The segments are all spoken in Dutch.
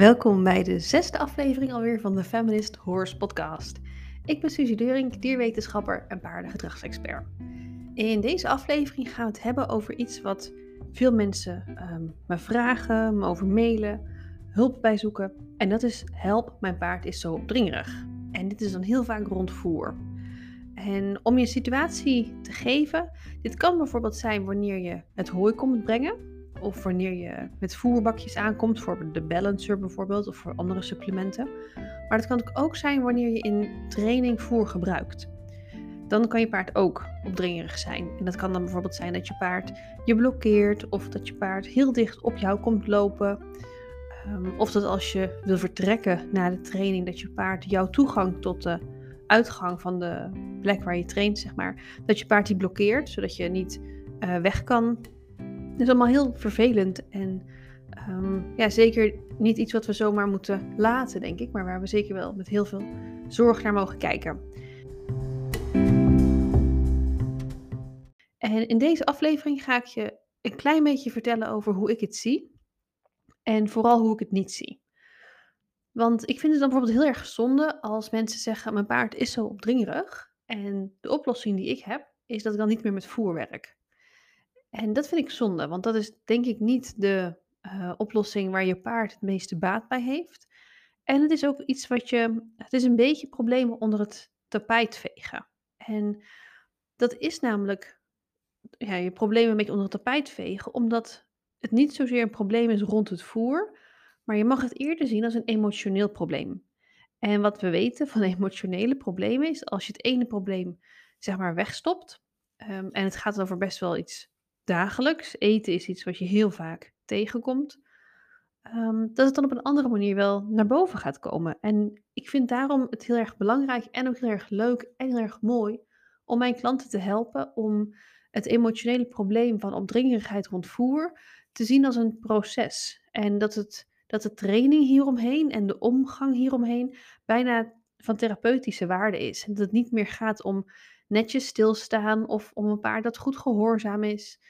Welkom bij de zesde aflevering alweer van de Feminist Horse Podcast. Ik ben Suzie Deurink, dierwetenschapper en paardengedragsexpert. In deze aflevering gaan we het hebben over iets wat veel mensen ehm, me vragen, me over mailen, hulp bij zoeken. En dat is help, mijn paard is zo opdringerig. En dit is dan heel vaak rond voer. En om je situatie te geven, dit kan bijvoorbeeld zijn wanneer je het hooi komt brengen of wanneer je met voerbakjes aankomt, voor de balancer bijvoorbeeld, of voor andere supplementen. Maar het kan ook zijn wanneer je in training voer gebruikt. Dan kan je paard ook opdringerig zijn. En dat kan dan bijvoorbeeld zijn dat je paard je blokkeert, of dat je paard heel dicht op jou komt lopen. Ehm, of dat als je wil vertrekken na de training, dat je paard jouw toegang tot de uitgang van de plek waar je traint, zeg maar, dat je paard die blokkeert, zodat je niet uh, weg kan is allemaal heel vervelend en um, ja, zeker niet iets wat we zomaar moeten laten, denk ik, maar waar we zeker wel met heel veel zorg naar mogen kijken. En in deze aflevering ga ik je een klein beetje vertellen over hoe ik het zie en vooral hoe ik het niet zie. Want ik vind het dan bijvoorbeeld heel erg zonde als mensen zeggen: Mijn paard is zo opdringerig. En de oplossing die ik heb, is dat ik dan niet meer met voer werk. En dat vind ik zonde, want dat is denk ik niet de uh, oplossing waar je paard het meeste baat bij heeft. En het is ook iets wat je, het is een beetje problemen onder het tapijt vegen. En dat is namelijk ja, je problemen een beetje onder het tapijt vegen, omdat het niet zozeer een probleem is rond het voer, maar je mag het eerder zien als een emotioneel probleem. En wat we weten van emotionele problemen is, als je het ene probleem zeg maar wegstopt, um, en het gaat over best wel iets dagelijks. Eten is iets wat je heel vaak tegenkomt. Um, dat het dan op een andere manier wel naar boven gaat komen. En ik vind daarom het heel erg belangrijk en ook heel erg leuk en heel erg mooi om mijn klanten te helpen om het emotionele probleem van opdringerigheid rond voer te zien als een proces. En dat, het, dat de training hieromheen en de omgang hieromheen bijna van therapeutische waarde is. En dat het niet meer gaat om netjes stilstaan of om een paard dat goed gehoorzaam is.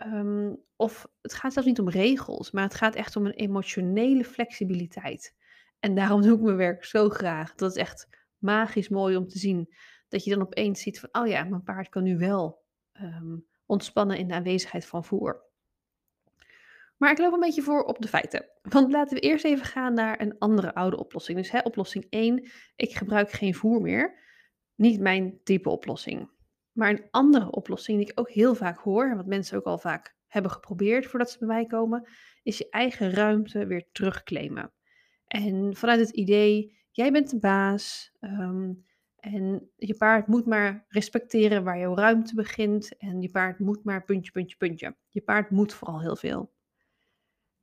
Ehm, of het gaat zelfs niet om regels, maar het gaat echt om een emotionele flexibiliteit. En daarom doe ik mijn werk zo graag. Dat is echt magisch mooi om te zien. Dat je dan opeens ziet van, oh ja, mijn paard kan nu wel ehm, ontspannen in de aanwezigheid van voer. Maar ik loop een beetje voor op de feiten. Want laten we eerst even gaan naar een andere oude oplossing. Dus hè, oplossing 1, ik gebruik geen voer meer. Niet mijn type oplossing. Maar een andere oplossing die ik ook heel vaak hoor, en wat mensen ook al vaak hebben geprobeerd voordat ze bij mij komen, is je eigen ruimte weer terugclaimen. En vanuit het idee, jij bent de baas ehm, en je paard moet maar respecteren waar jouw ruimte begint en je paard moet maar puntje, puntje, puntje. Je paard moet vooral heel veel.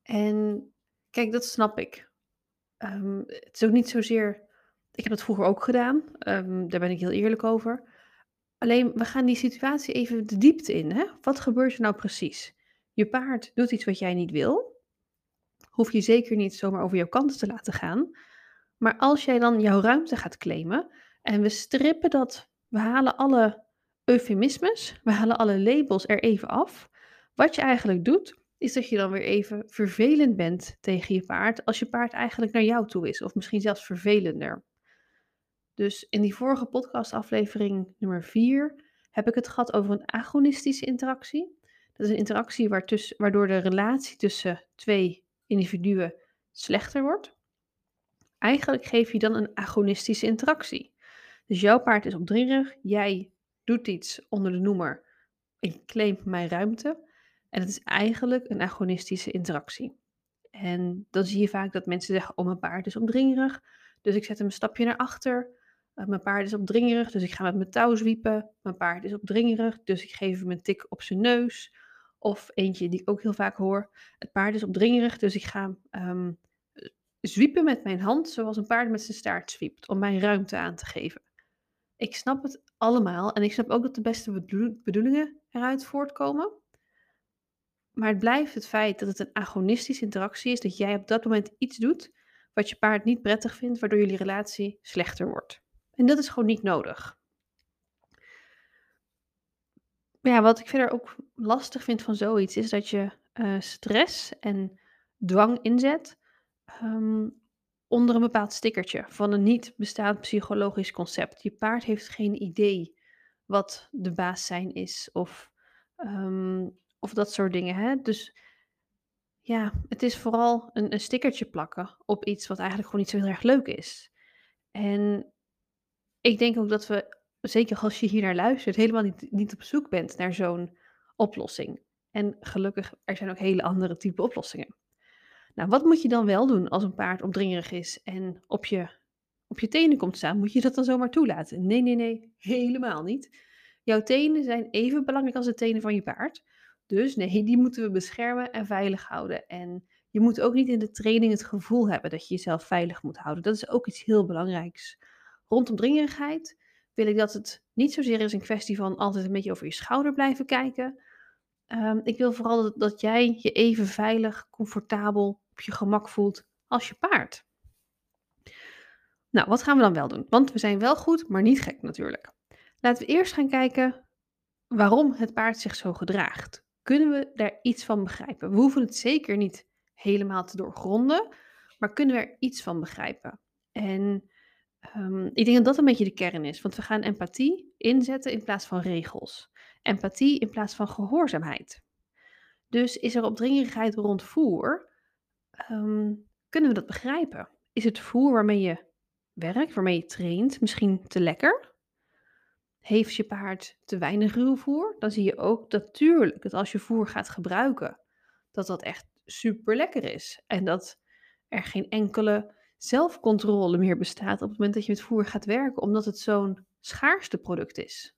En kijk, dat snap ik. Ehm, het is ook niet zozeer. Ik heb dat vroeger ook gedaan, um, daar ben ik heel eerlijk over. Alleen we gaan die situatie even de diepte in. Hè? Wat gebeurt er nou precies? Je paard doet iets wat jij niet wil. Hoef je zeker niet zomaar over jouw kanten te laten gaan. Maar als jij dan jouw ruimte gaat claimen en we strippen dat, we halen alle eufemismes, we halen alle labels er even af. Wat je eigenlijk doet, is dat je dan weer even vervelend bent tegen je paard als je paard eigenlijk naar jou toe is, of misschien zelfs vervelender. Dus in die vorige podcastaflevering nummer 4 heb ik het gehad over een agonistische interactie. Dat is een interactie waardoor de relatie tussen twee individuen slechter wordt. Eigenlijk geef je dan een agonistische interactie. Dus jouw paard is opdringerig, jij doet iets onder de noemer ik claim mijn ruimte. En het is eigenlijk een agonistische interactie. En dan zie je vaak dat mensen zeggen, oh mijn paard is opdringerig, dus ik zet hem een stapje naar achter. Eh, mijn paard is opdringerig, dus ik ga met mijn touw zwiepen. Mijn paard is opdringerig, dus ik geef hem een tik op zijn neus. Of eentje die ik ook heel vaak hoor. Het paard is opdringerig, dus ik ga um, zwiepen met mijn hand zoals een paard met zijn staart zwiept, om mijn ruimte aan te geven. Ik snap het allemaal en ik snap ook dat de beste bedoelingen eruit voortkomen. Maar het blijft het feit dat het een agonistische interactie is, dat jij op dat moment iets doet wat je paard niet prettig vindt, waardoor jullie relatie slechter wordt. En dat is gewoon niet nodig. Ja, wat ik verder ook lastig vind van zoiets is dat je uh, stress en dwang inzet ehm, onder een bepaald stickertje van een niet bestaand psychologisch concept. Je paard heeft geen idee wat de baas zijn is of, ehm, of dat soort dingen. Hè? Dus ja, het is vooral een, een stickertje plakken op iets wat eigenlijk gewoon niet zo heel erg leuk is. En ik denk ook dat we, zeker als je hier naar luistert, helemaal niet, niet op zoek bent naar zo'n oplossing. En gelukkig, er zijn ook hele andere type oplossingen. Nou, wat moet je dan wel doen als een paard opdringerig is en op je, op je tenen komt staan? Moet je dat dan zomaar toelaten? Nee, nee, nee, helemaal niet. Jouw tenen zijn even belangrijk als de tenen van je paard. Dus nee, die moeten we beschermen en veilig houden. En je moet ook niet in de training het gevoel hebben dat je jezelf veilig moet houden. Dat is ook iets heel belangrijks. Rondom dringerigheid wil ik dat het niet zozeer is een kwestie van altijd een beetje over je schouder blijven kijken. Ehm, ik wil vooral dat, dat jij je even veilig, comfortabel, op je gemak voelt als je paard. Nou, wat gaan we dan wel doen? Want we zijn wel goed, maar niet gek natuurlijk. Laten we eerst gaan kijken waarom het paard zich zo gedraagt. Kunnen we daar iets van begrijpen? We hoeven het zeker niet helemaal te doorgronden, maar kunnen we er iets van begrijpen? En um, ik denk dat dat een beetje de kern is, want we gaan empathie inzetten in plaats van regels. Empathie in plaats van gehoorzaamheid. Dus is er opdringerigheid rond voer? Um, kunnen we dat begrijpen? Is het voer waarmee je werkt, waarmee je traint, misschien te lekker? Heeft je paard te weinig ruwvoer? Dan zie je ook natuurlijk dat als je voer gaat gebruiken, dat dat echt super lekker is. En dat er geen enkele zelfcontrole meer bestaat op het moment dat je met voer gaat werken, omdat het zo'n schaarste product is.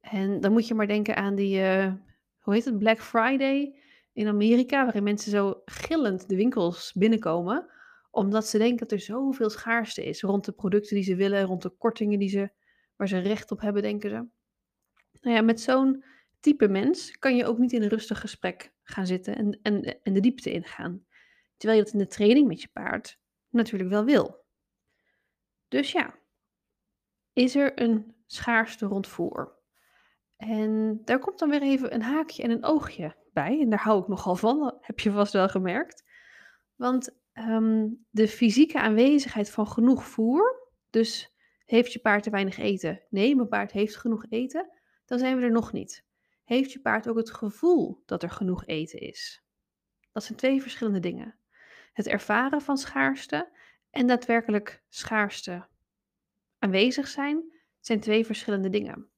En dan moet je maar denken aan die, uh, hoe heet het, Black Friday in Amerika, waarin mensen zo gillend de winkels binnenkomen, omdat ze denken dat er zoveel schaarste is rond de producten die ze willen, rond de kortingen die ze, waar ze recht op hebben, denken ze. Nou ja, met zo'n type mens kan je ook niet in een rustig gesprek gaan zitten en, en, en de diepte ingaan. Terwijl je dat in de training met je paard natuurlijk wel wil. Dus ja, is er een schaarste rond voer? En daar komt dan weer even een haakje en een oogje bij. En daar hou ik nogal van, heb je vast wel gemerkt. Want ehm, de fysieke aanwezigheid van genoeg voer, dus heeft je paard te weinig eten? Nee, mijn paard heeft genoeg eten. Dan zijn we er nog niet. Heeft je paard ook het gevoel dat er genoeg eten is? Dat zijn twee verschillende dingen. Het ervaren van schaarste en daadwerkelijk schaarste aanwezig zijn zijn twee verschillende dingen.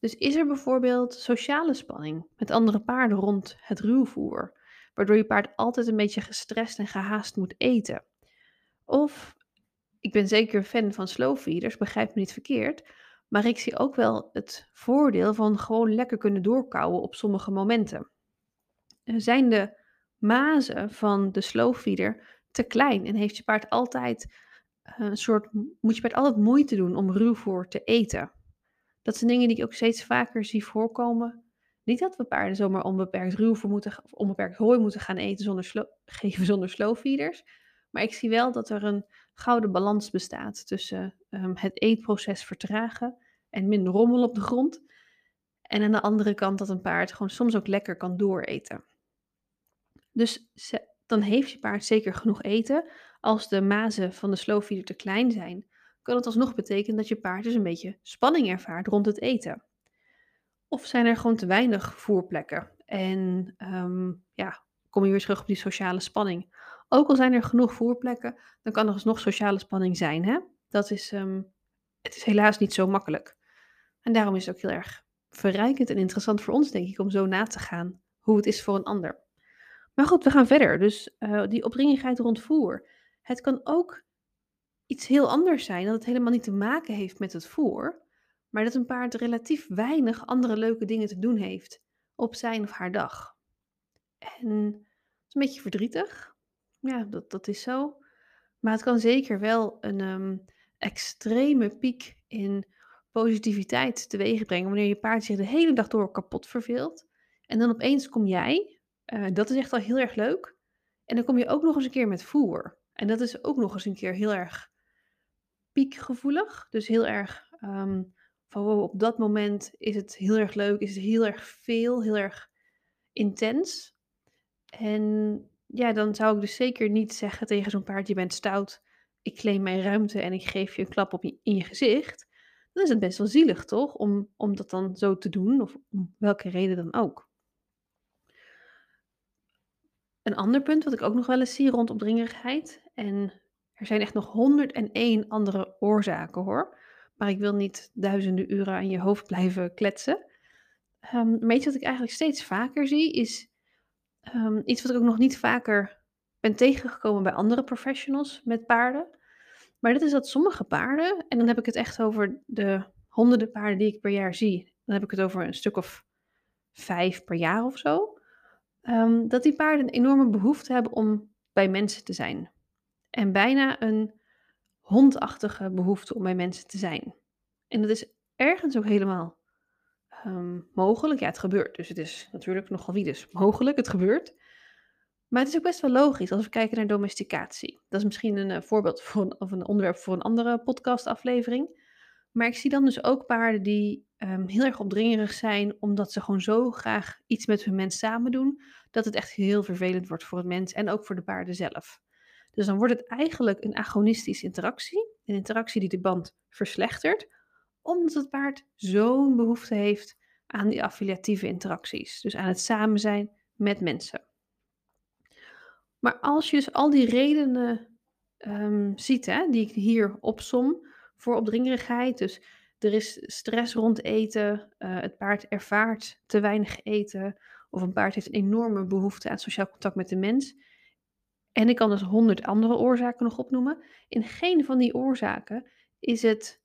Dus is er bijvoorbeeld sociale spanning met andere paarden rond het ruwvoer, waardoor je paard altijd een beetje gestrest en gehaast moet eten? Of, ik ben zeker fan van slow feeders, begrijp me niet verkeerd, maar ik zie ook wel het voordeel van gewoon lekker kunnen doorkouwen op sommige momenten. Zijn de mazen van de slow feeder te klein en heeft je paard altijd eh, een soort, moet je paard altijd moeite doen om ruwvoer te eten? Dat zijn dingen die ik ook steeds vaker zie voorkomen. Niet dat we paarden zomaar onbeperkt ruwvoer moeten, of onbeperkt hooi moeten gaan eten zonder geven zonder slowfeeders. Maar ik zie wel dat er een gouden balans bestaat tussen um, het eetproces vertragen en minder rommel op de grond. En aan de andere kant dat een paard gewoon soms ook lekker kan dooreten. Dus dan heeft je paard zeker genoeg eten. Als de mazen van de slowfeeder te klein zijn, kan het alsnog betekenen dat je paard dus een beetje spanning ervaart rond het eten. Of zijn er gewoon te weinig voerplekken? En um, ja, kom je weer terug op die sociale spanning. Ook al zijn er genoeg voerplekken, dan kan er alsnog sociale spanning zijn. Hè? Dat is, um, het is helaas niet zo makkelijk. En daarom is het ook heel erg verrijkend en interessant voor ons, denk ik, om zo na te gaan hoe het is voor een ander. Maar goed, we gaan verder. Dus uh, die opdringigheid rond voer. Het kan ook iets heel anders zijn, dat het helemaal niet te maken heeft met het voer, maar dat een paard relatief weinig andere leuke dingen te doen heeft op zijn of haar dag. En is een beetje verdrietig. Ja, dat, dat is zo. Maar het kan zeker wel een um, extreme piek in positiviteit teweeg brengen wanneer je paard zich de hele dag door kapot verveelt. En dan opeens kom jij, uh, dat is echt al heel erg leuk. En dan kom je ook nog eens een keer met voer. En dat is ook nog eens een keer heel erg piekgevoelig. Dus heel erg um, van wow, op dat moment is het heel erg leuk, is het heel erg veel, heel erg intens. En ja, dan zou ik dus zeker niet zeggen tegen zo'n paard: "Je bent stout, ik claim mijn ruimte en ik geef je een klap op je in je gezicht." Dan is het best wel zielig, toch? Om om dat dan zo te doen of om welke reden dan ook. Een ander punt wat ik ook nog wel eens zie rond opdringerigheid en er zijn echt nog 101 andere oorzaken, hoor, maar ik wil niet duizenden uren aan je hoofd blijven kletsen. Ehm, maar iets wat ik eigenlijk steeds vaker zie is, ehm, iets wat ik ook nog niet vaker ben tegengekomen bij andere professionals met paarden. Maar dat is dat sommige paarden, en dan heb ik het echt over de honderden paarden die ik per jaar zie, dan heb ik het over een stuk of 5 per jaar of zo, ehm, dat die paarden een enorme behoefte hebben om bij mensen te zijn. En bijna een hondachtige behoefte om bij mensen te zijn. En dat is ergens ook helemaal ehm, mogelijk. Ja, het gebeurt. Dus het is natuurlijk nogal wie dus mogelijk. Het gebeurt. Maar het is ook best wel logisch als we kijken naar domesticatie. Dat is misschien een eh, voorbeeld of een onderwerp voor een andere podcastaflevering. Maar ik zie dan dus ook paarden die ehm, heel erg opdringerig zijn, omdat ze gewoon zo graag iets met hun mens samen doen, dat het echt heel vervelend wordt voor het mens en ook voor de paarden zelf. Dus dan wordt het eigenlijk een agonistische interactie, een interactie die de band verslechtert, omdat het paard zo'n behoefte heeft aan die affiliatieve interacties, dus aan het samen zijn met mensen. Maar als je dus al die redenen um, ziet, hè, die ik hier opsom voor opdringerigheid, dus er is stress rond eten, uh, het paard ervaart te weinig eten, of een paard heeft een enorme behoefte aan sociaal contact met de mens. En ik kan dus honderd andere oorzaken nog opnoemen. In geen van die oorzaken is het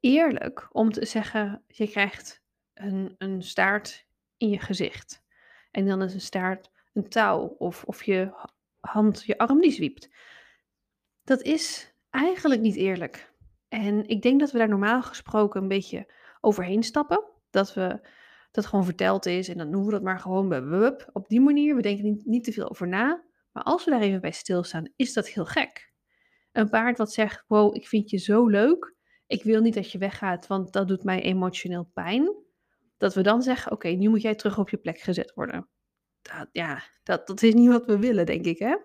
eerlijk om te zeggen: je krijgt een, een staart in je gezicht. En dan is een staart een touw of, of je hand je arm die zwiept. Dat is eigenlijk niet eerlijk. En ik denk dat we daar normaal gesproken een beetje overheen stappen. Dat we dat gewoon verteld is en dan noemen we dat maar gewoon op die manier. We denken niet, niet te veel over na. Maar als we daar even bij stilstaan, is dat heel gek. Een paard wat zegt: Wow, ik vind je zo leuk. Ik wil niet dat je weggaat, want dat doet mij emotioneel pijn. Dat we dan zeggen: Oké, nu moet jij terug op je plek gezet worden dat, ja, dat, dat is niet wat we willen, denk ik, hè?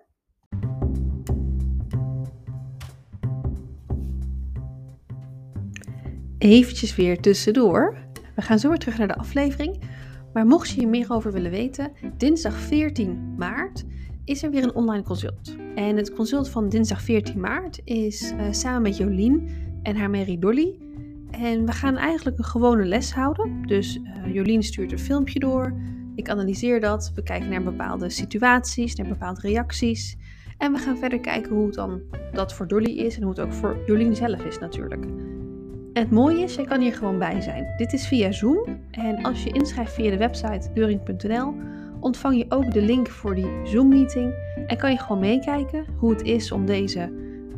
Eventjes weer tussendoor. We gaan zo weer terug naar de aflevering. Maar mocht je hier meer over willen weten, dinsdag 14 maart is er weer een online consult. En het consult van dinsdag 14 maart is uh, samen met Jolien en haar Mary Dolly. En we gaan eigenlijk een gewone les houden. Dus uh, Jolien stuurt een filmpje door. Ik analyseer dat, we kijken naar bepaalde situaties, naar bepaalde reacties. En we gaan verder kijken hoe het dan dat voor Dolly is en hoe het ook voor Jolien zelf is natuurlijk. Het mooie is, je kan hier gewoon bij zijn. Dit is via Zoom en als je inschrijft via de website deuring.nl ontvang je ook de link voor die Zoom-meeting en kan je gewoon meekijken hoe het is om deze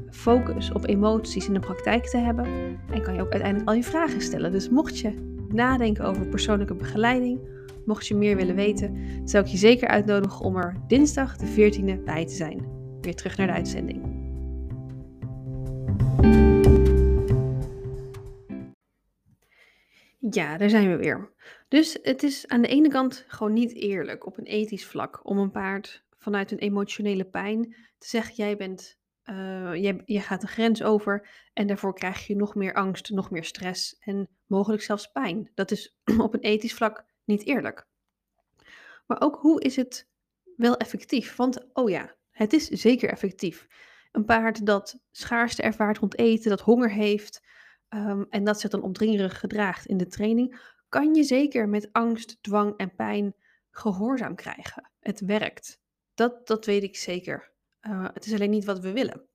focus op emoties in de praktijk te hebben. En kan je ook uiteindelijk al je vragen stellen. Dus mocht je nadenken over persoonlijke begeleiding Mocht je meer willen weten, zou ik je zeker uitnodigen om er dinsdag de 14e bij te zijn. Weer terug naar de uitzending. Ja, daar zijn we weer. Dus het is aan de ene kant gewoon niet eerlijk op een ethisch vlak om een paard vanuit een emotionele pijn te zeggen: jij bent, uh, jij, je gaat de grens over en daarvoor krijg je nog meer angst, nog meer stress en mogelijk zelfs pijn. Dat is op een ethisch vlak niet eerlijk. Maar ook hoe is het wel effectief? Want, oh ja, het is zeker effectief. Een paard dat schaarste ervaart rond eten, dat honger heeft um, en dat zich dan opdringerig gedraagt in de training, kan je zeker met angst, dwang en pijn gehoorzaam krijgen. Het werkt. Dat, dat weet ik zeker. Uh, het is alleen niet wat we willen.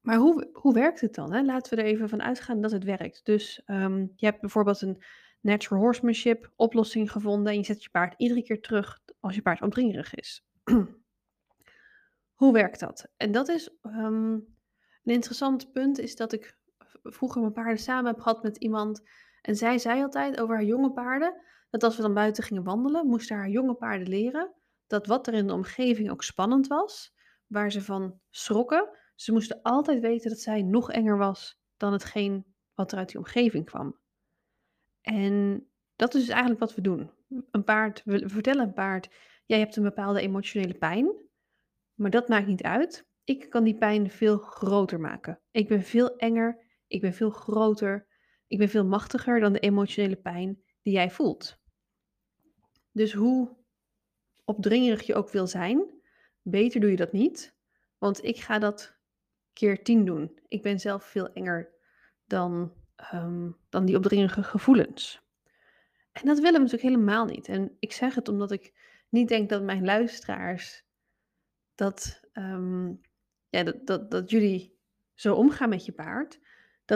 Maar hoe, hoe werkt het dan? Hè? Laten we er even van uitgaan dat het werkt. Dus um, je hebt bijvoorbeeld een natural horsemanship oplossing gevonden en je zet je paard iedere keer terug als je paard opdringerig is. Hoe werkt dat? En dat is um, een interessant punt, is dat ik vroeger mijn paarden samen heb gehad met iemand en zij zei altijd over haar jonge paarden, dat als we dan buiten gingen wandelen, moesten haar jonge paarden leren dat wat er in de omgeving ook spannend was, waar ze van schrokken, ze moesten altijd weten dat zij nog enger was dan hetgeen wat er uit die omgeving kwam. En dat is dus eigenlijk wat we doen. een paard we vertellen een paard: "Jij hebt een bepaalde emotionele pijn, maar dat maakt niet uit. Ik kan die pijn veel groter maken. Ik ben veel enger, ik ben veel groter, ik ben veel machtiger dan de emotionele pijn die jij voelt." Dus hoe opdringerig je ook wil zijn, beter doe je dat niet, want ik ga dat keer 10 doen. Ik ben zelf veel enger dan, ehm, dan die opdringerige gevoelens. En dat willen we natuurlijk helemaal niet. En ik zeg het omdat ik niet denk dat mijn luisteraars dat, ehm, ja, dat, dat jullie zo omgaan met je paard.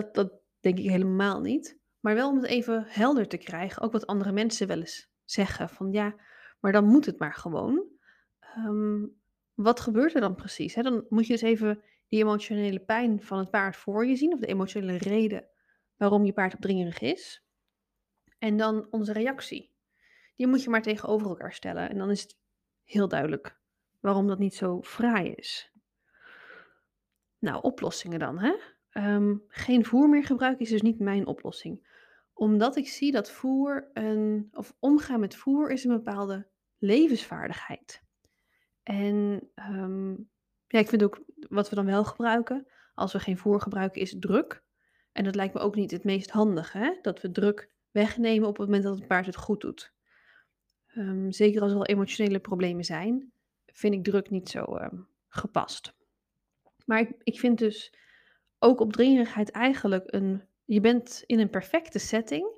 Dat, denk ik helemaal niet. Maar wel om het even helder te krijgen, ook wat andere mensen wel eens zeggen. Van ja, maar dan moet het maar gewoon. Ehm, wat gebeurt er dan precies? Dan moet je dus even die emotionele pijn van het paard voor je zien, of de emotionele reden waarom je paard opdringerig is. En dan onze reactie. Die moet je maar tegenover elkaar stellen. En dan is het heel duidelijk waarom dat niet zo fraai is. Nou, oplossingen dan. Hè? Ehm, geen voer meer gebruiken is dus niet mijn oplossing. Omdat ik zie dat voer, een, of omgaan met voer, is een bepaalde levensvaardigheid. En ehm, ja, ik vind ook wat we dan wel gebruiken, als we geen voer gebruiken, is druk. En dat lijkt me ook niet het meest handige, hè? dat we druk wegnemen op het moment dat het paard het goed doet. Ehm, zeker als er al emotionele problemen zijn, vind ik druk niet zo gepast. Maar ik, ik vind dus ook opdringerigheid eigenlijk een. Je bent in een perfecte setting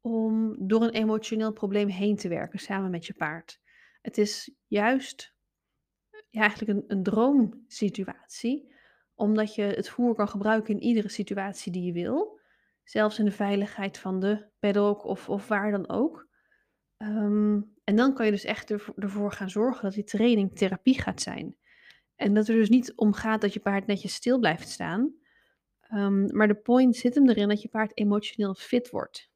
om door een emotioneel probleem heen te werken samen met je paard. Het is juist ja, eigenlijk een, een droomsituatie, omdat je het voer kan gebruiken in iedere situatie die je wil. Zelfs in de veiligheid van de paddock of, of waar dan ook. Ehm, en dan kan je dus echt ervoor gaan zorgen dat die training therapie gaat zijn. En dat er dus niet om gaat dat je paard netjes stil blijft staan. Ehm, maar de point zit hem erin dat je paard emotioneel fit wordt.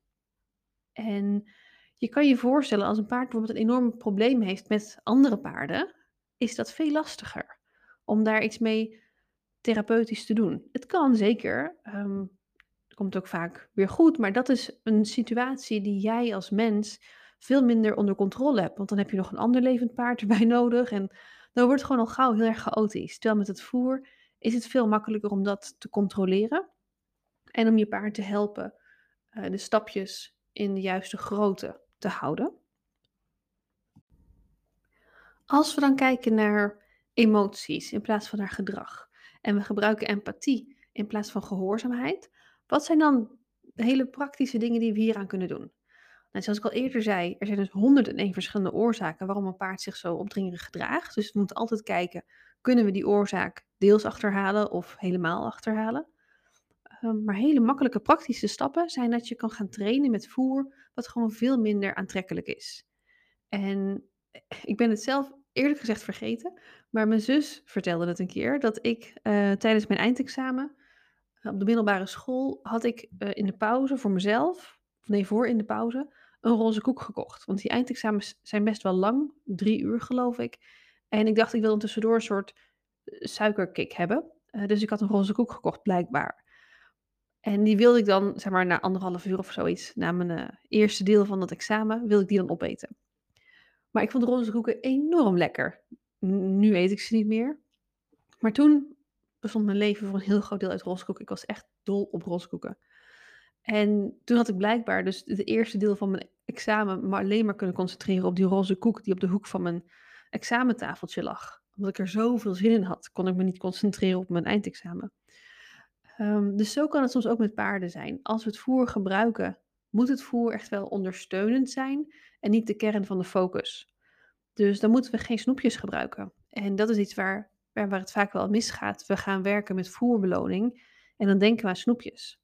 En je kan je voorstellen als een paard bijvoorbeeld een enorm probleem heeft met andere paarden, is dat veel lastiger om daar iets mee therapeutisch te doen. Het kan zeker, um, komt ook vaak weer goed, maar dat is een situatie die jij als mens veel minder onder controle hebt. Want dan heb je nog een ander levend paard erbij nodig en dan wordt het gewoon al gauw heel erg chaotisch. Terwijl met het voer is het veel makkelijker om dat te controleren en om je paard te helpen uh, de stapjes in de juiste grootte te houden. Als we dan kijken naar emoties in plaats van naar gedrag en we gebruiken empathie in plaats van gehoorzaamheid, wat zijn dan de hele praktische dingen die we hieraan kunnen doen? Nou, zoals ik al eerder zei, er zijn dus 101 verschillende oorzaken waarom een paard zich zo opdringerig gedraagt. Dus we moeten altijd kijken, kunnen we die oorzaak deels achterhalen of helemaal achterhalen? Ehm, maar hele makkelijke praktische stappen zijn dat je kan gaan trainen met voer, wat gewoon veel minder aantrekkelijk is. En eh, ik ben het zelf eerlijk gezegd vergeten, maar mijn zus vertelde het een keer dat ik uh, tijdens mijn eindexamen eh, op de middelbare school had ik uh, in de pauze voor mezelf, nee, voor in de pauze, een roze koek gekocht. Want die eindexamens zijn best wel lang, drie uur geloof ik. En ik dacht, ik wil tussendoor een soort suikerkick hebben. dus ik had een roze koek gekocht, blijkbaar. En die wilde ik dan, zeg maar, na anderhalf uur of zoiets, na mijn uh, eerste deel van dat examen, wilde ik die dan opeten. Maar ik vond roze koeken enorm lekker. Nu eet ik ze niet meer. Maar toen bestond mijn leven voor een heel groot deel uit roze koeken. Ik was echt dol op roze koeken. En toen had ik blijkbaar dus het eerste deel van mijn examen maar alleen maar kunnen concentreren op die roze koek die op de hoek van mijn examentafeltje lag. Omdat ik er zoveel zin in had, kon ik me niet concentreren op mijn eindexamen. Um, dus zo kan het soms ook met paarden zijn. Als we het voer gebruiken, moet het voer echt wel ondersteunend zijn en niet de kern van de focus. Dus dan moeten we geen snoepjes gebruiken. En dat is iets waar, waar, waar het vaak wel misgaat. We gaan werken met voerbeloning en dan denken we aan snoepjes.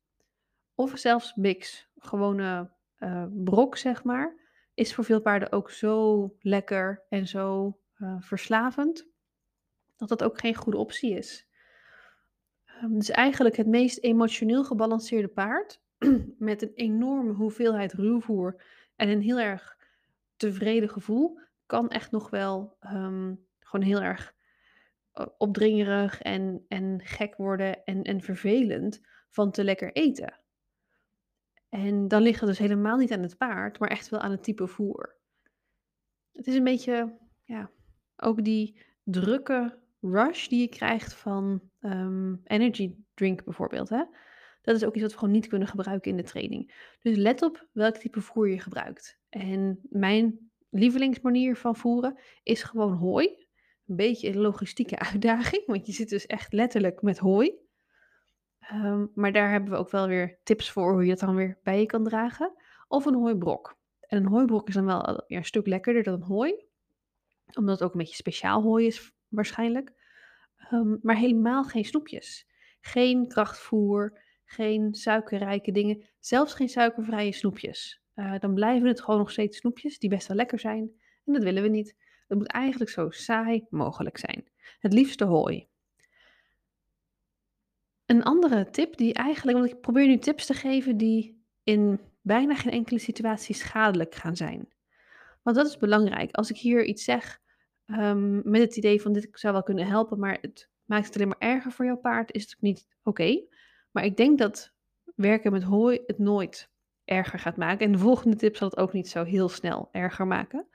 Of zelfs mix, gewone uh, brok zeg maar, is voor veel paarden ook zo lekker en zo uh, verslavend, dat dat ook geen goede optie is. Um, dus eigenlijk het meest emotioneel gebalanceerde paard, met een enorme hoeveelheid ruwvoer en een heel erg tevreden gevoel, kan echt nog wel um, gewoon heel erg uh, opdringerig en, en gek worden en, en vervelend van te lekker eten. En dan ligt het dus helemaal niet aan het paard, maar echt wel aan het type voer. het is een beetje, ja, ook die drukke rush die je krijgt van, ehm, energy drink bijvoorbeeld, hè. Dat is ook iets wat we gewoon niet kunnen gebruiken in de training. Dus let op welk type voer je gebruikt. En mijn lievelingsmanier van voeren is gewoon hooi. Een beetje een logistieke uitdaging, want je zit dus echt letterlijk met hooi. Ehm, maar daar hebben we ook wel weer tips voor hoe je het dan weer bij je kan dragen. Of een hooibrok. En een hooibrok is dan wel een stuk lekkerder dan hooi. Omdat het ook een beetje speciaal hooi is waarschijnlijk. Ehm, maar helemaal geen snoepjes. Geen krachtvoer, geen suikerrijke dingen. Zelfs geen suikervrije snoepjes. Uh, dan blijven het gewoon nog steeds snoepjes die best wel lekker zijn. En dat willen we niet. Het moet eigenlijk zo saai mogelijk zijn. Het liefste hooi. Een andere tip die eigenlijk, want ik probeer nu tips te geven die in bijna geen enkele situatie schadelijk gaan zijn. Want dat is belangrijk. Als ik hier iets zeg um, met het idee van dit zou wel kunnen helpen, maar het maakt het alleen maar erger voor jouw paard, is het niet oké. Maar ik denk dat werken met hooi het nooit erger gaat maken. En de volgende tip zal het ook niet zo heel snel erger maken.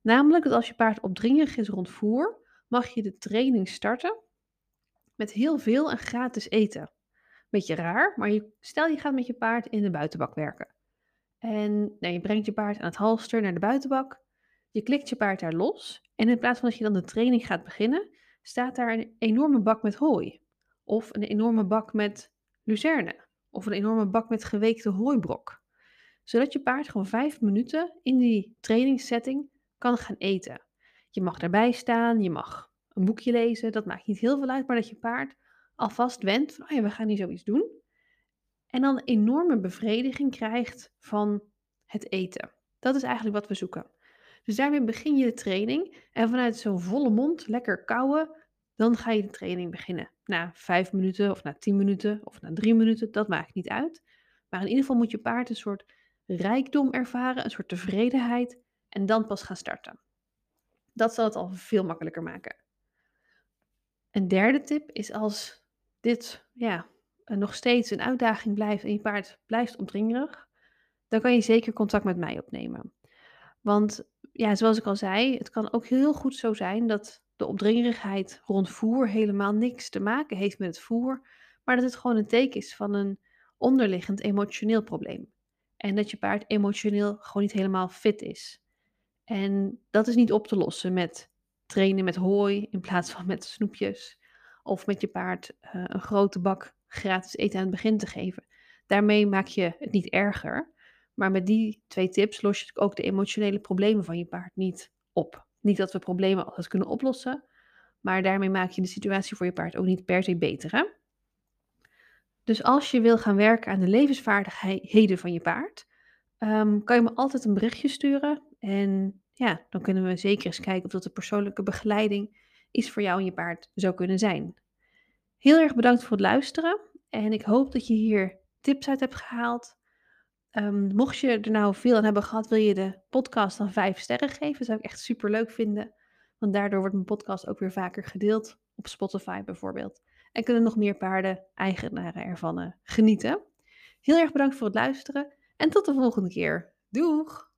Namelijk dat als je paard opdringerig is rond voer, mag je de training starten met heel veel en gratis eten. Beetje raar, maar je, stel je gaat met je paard in de buitenbak werken. En nou, je brengt je paard aan het halster naar de buitenbak. Je klikt je paard daar los. En in plaats van dat je dan de training gaat beginnen, staat daar een enorme bak met hooi. Of een enorme bak met luzerne. Of een enorme bak met geweekte hooibrok. Zodat je paard gewoon vijf minuten in die trainingssetting kan gaan eten. Je mag daarbij staan, je mag een boekje lezen, dat maakt niet heel veel uit, maar dat je paard alvast went van, oh ja, we gaan hier zoiets doen. En dan enorme bevrediging krijgt van het eten. Dat is eigenlijk wat we zoeken. Dus daarmee begin je de training en vanuit zo'n volle mond, lekker kauwen, dan ga je de training beginnen. Na vijf minuten of na tien minuten of na drie minuten, dat maakt niet uit. Maar in ieder geval moet je paard een soort rijkdom ervaren, een soort tevredenheid en dan pas gaan starten. Dat zal het al veel makkelijker maken. Een derde tip is als dit ja, nog steeds een uitdaging blijft en je paard blijft opdringerig, dan kan je zeker contact met mij opnemen. Want ja, zoals ik al zei, het kan ook heel goed zo zijn dat de opdringerigheid rond voer helemaal niks te maken heeft met het voer, maar dat het gewoon een teken is van een onderliggend emotioneel probleem. En dat je paard emotioneel gewoon niet helemaal fit is. En dat is niet op te lossen met trainen met hooi in plaats van met snoepjes. Of met je paard uh, een grote bak gratis eten aan het begin te geven. Daarmee maak je het niet erger. Maar met die twee tips los je ook de emotionele problemen van je paard niet op. Niet dat we problemen altijd kunnen oplossen, maar daarmee maak je de situatie voor je paard ook niet per se beter. Hè? Dus als je wil gaan werken aan de levensvaardigheden van je paard, um, kan je me altijd een berichtje sturen. En ja, dan kunnen we zeker eens kijken of dat de persoonlijke begeleiding iets voor jou en je paard zou kunnen zijn. Heel erg bedankt voor het luisteren en ik hoop dat je hier tips uit hebt gehaald. Um, mocht je er nou veel aan hebben gehad, wil je de podcast dan vijf sterren geven. Dat zou ik echt super leuk vinden. Want daardoor wordt mijn podcast ook weer vaker gedeeld. Op Spotify bijvoorbeeld. En kunnen nog meer paarden, eigenaren ervan uh, genieten. Heel erg bedankt voor het luisteren. En tot de volgende keer. Doeg!